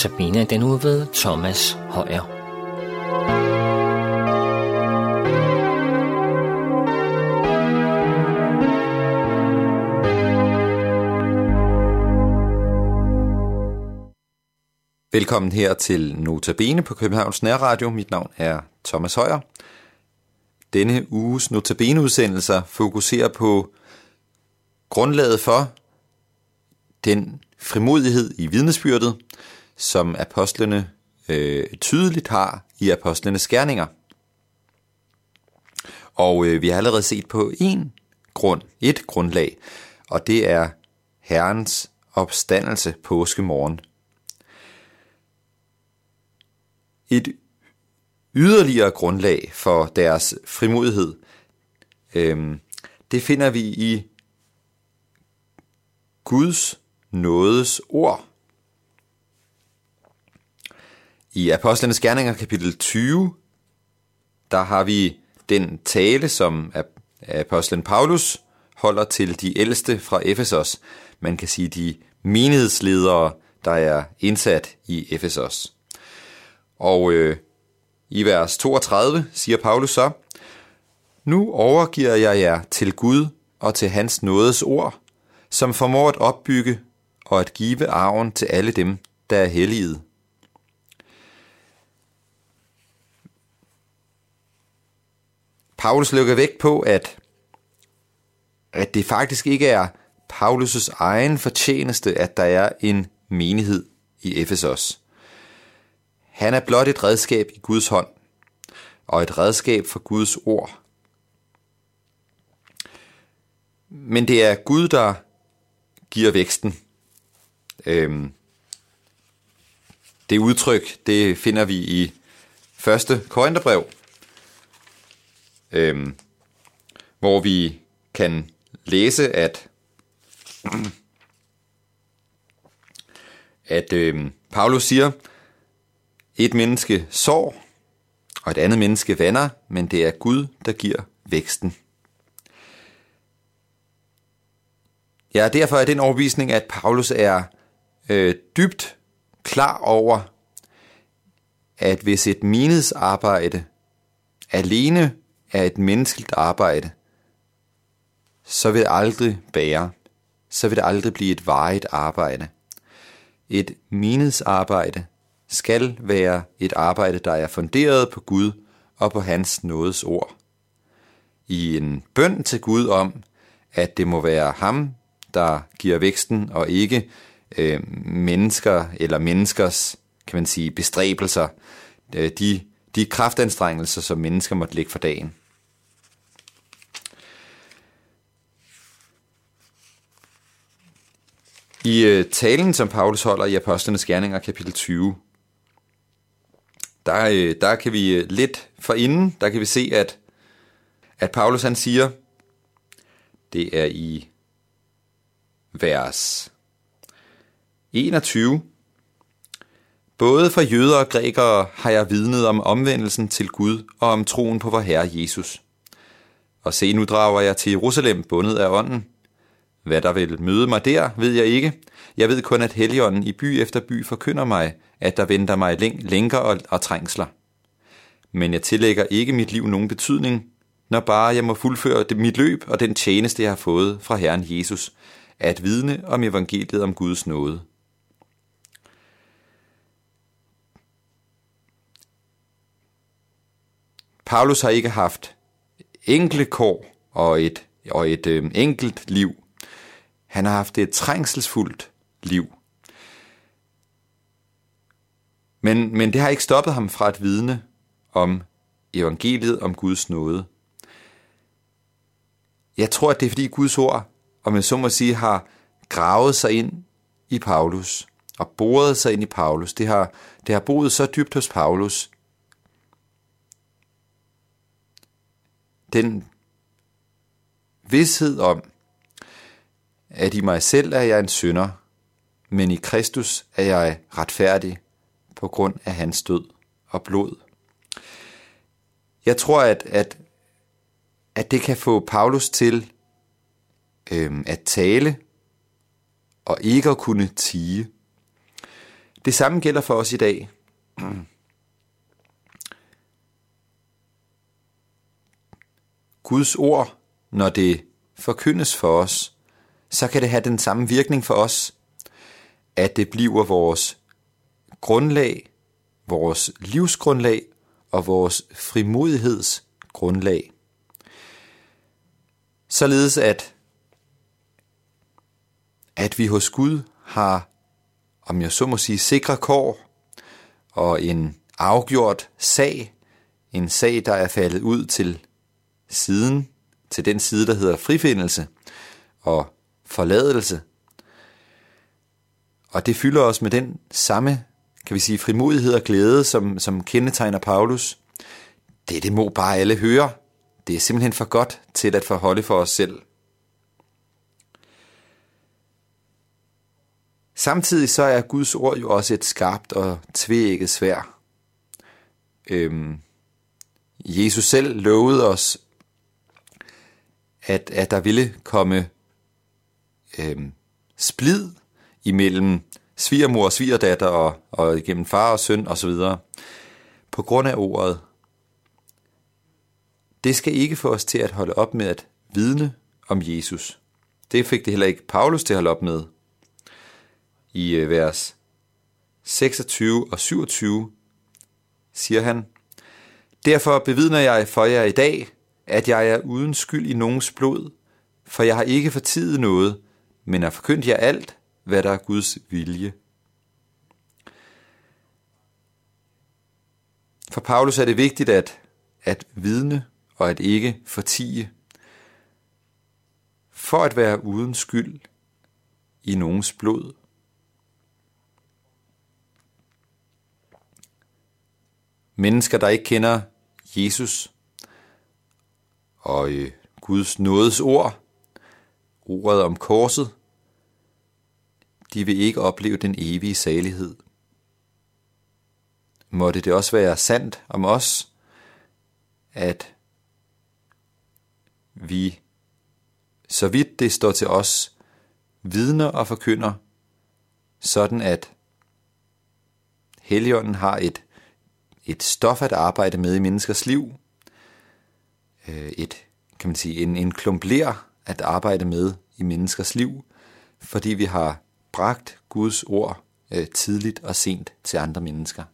Sabina den uge ved Thomas Højer. Velkommen her til Notabene på Københavns Nærradio. Mit navn er Thomas Højer. Denne uges Notabene-udsendelser fokuserer på grundlaget for den frimodighed i vidnesbyrdet, som apostlene øh, tydeligt har i apostlenes skærninger. Og øh, vi har allerede set på en grund, et grundlag, og det er Herrens opstandelse påskemorgen. Et yderligere grundlag for deres frimodighed, øh, det finder vi i Guds nådes ord. I Apostlenes Gerninger kapitel 20, der har vi den tale, som apostlen Paulus holder til de ældste fra Efesos. Man kan sige de menighedsledere, der er indsat i Efesos. Og øh, i vers 32 siger Paulus så, Nu overgiver jeg jer til Gud og til hans nådes ord, som formår at opbygge og at give arven til alle dem, der er helliget. Paulus lægger vægt på, at, at det faktisk ikke er Paulus' egen fortjeneste, at der er en menighed i Efesos. Han er blot et redskab i Guds hånd, og et redskab for Guds ord. Men det er Gud, der giver væksten. Øhm, det udtryk, det finder vi i første Korintherbrev, øhm, hvor vi kan læse, at, at øhm, Paulus siger, et menneske sår, og et andet menneske vander, men det er Gud, der giver væksten. Ja, derfor er den overbevisning, at Paulus er øh, dybt klar over, at hvis et menighedsarbejde alene er et menneskeligt arbejde, så vil det aldrig bære. Så vil det aldrig blive et varigt arbejde. Et menighedsarbejde skal være et arbejde, der er funderet på Gud og på hans nådes ord. I en bøn til Gud om, at det må være ham, der giver væksten, og ikke øh, mennesker eller menneskers, kan man sige, bestræbelser, øh, de, de kraftanstrengelser, som mennesker måtte lægge for dagen. I øh, talen, som Paulus holder i Apostlenes Gerninger, kapitel 20, der, øh, der kan vi øh, lidt forinden, der kan vi se, at, at Paulus han siger, det er i vers 21. Både for jøder og grækere har jeg vidnet om omvendelsen til Gud og om troen på vor Herre Jesus. Og se, nu drager jeg til Jerusalem bundet af ånden. Hvad der vil møde mig der, ved jeg ikke. Jeg ved kun, at Helligånden i by efter by forkynder mig, at der venter mig læng- lænker og, og trængsler. Men jeg tillægger ikke mit liv nogen betydning, når bare jeg må fuldføre det, mit løb og den tjeneste, jeg har fået fra Herren Jesus, at vidne om evangeliet om Guds nåde. Paulus har ikke haft enkle kår og et, og et øh, enkelt liv. Han har haft et trængselsfuldt liv. Men, men det har ikke stoppet ham fra at vidne om evangeliet om Guds nåde. Jeg tror, at det er fordi Guds ord, om jeg så må sige, har gravet sig ind i Paulus og boret sig ind i Paulus. Det har, det har boet så dybt hos Paulus, den vidshed om, at i mig selv er jeg en synder, men i Kristus er jeg retfærdig på grund af hans død og blod. Jeg tror, at, at, at det kan få Paulus til øhm, at tale og ikke at kunne tige. Det samme gælder for os i dag. Guds ord, når det forkyndes for os, så kan det have den samme virkning for os, at det bliver vores grundlag, vores livsgrundlag og vores frimodighedsgrundlag. Således at, at vi hos Gud har, om jeg så må sige, sikre kår og en afgjort sag, en sag, der er faldet ud til siden, til den side, der hedder frifindelse og forladelse. Og det fylder os med den samme, kan vi sige, frimodighed og glæde, som, som kendetegner Paulus. Det, det må bare alle høre. Det er simpelthen for godt til at forholde for os selv. Samtidig så er Guds ord jo også et skarpt og tvægget svær. Øhm, Jesus selv lovede os, at, at der ville komme øh, splid imellem svigermor og svigerdatter og, og igennem far og søn osv. På grund af ordet. Det skal ikke få os til at holde op med at vidne om Jesus. Det fik det heller ikke Paulus til at holde op med. I øh, vers 26 og 27 siger han, Derfor bevidner jeg for jer i dag, at jeg er uden skyld i nogens blod, for jeg har ikke fortidet noget, men har forkyndt jer alt, hvad der er Guds vilje. For Paulus er det vigtigt at, at vidne og at ikke fortige. For at være uden skyld i nogens blod. Mennesker, der ikke kender Jesus og øh, Guds nådes ord, ordet om korset, de vil ikke opleve den evige salighed. Måtte det også være sandt om os, at vi, så vidt det står til os, vidner og forkynder, sådan at Helligånden har et, et stof at arbejde med i menneskers liv, øh, et, kan man sige, en, en klumpler at arbejde med i menneskers liv, fordi vi har bragt Guds ord øh, tidligt og sent til andre mennesker.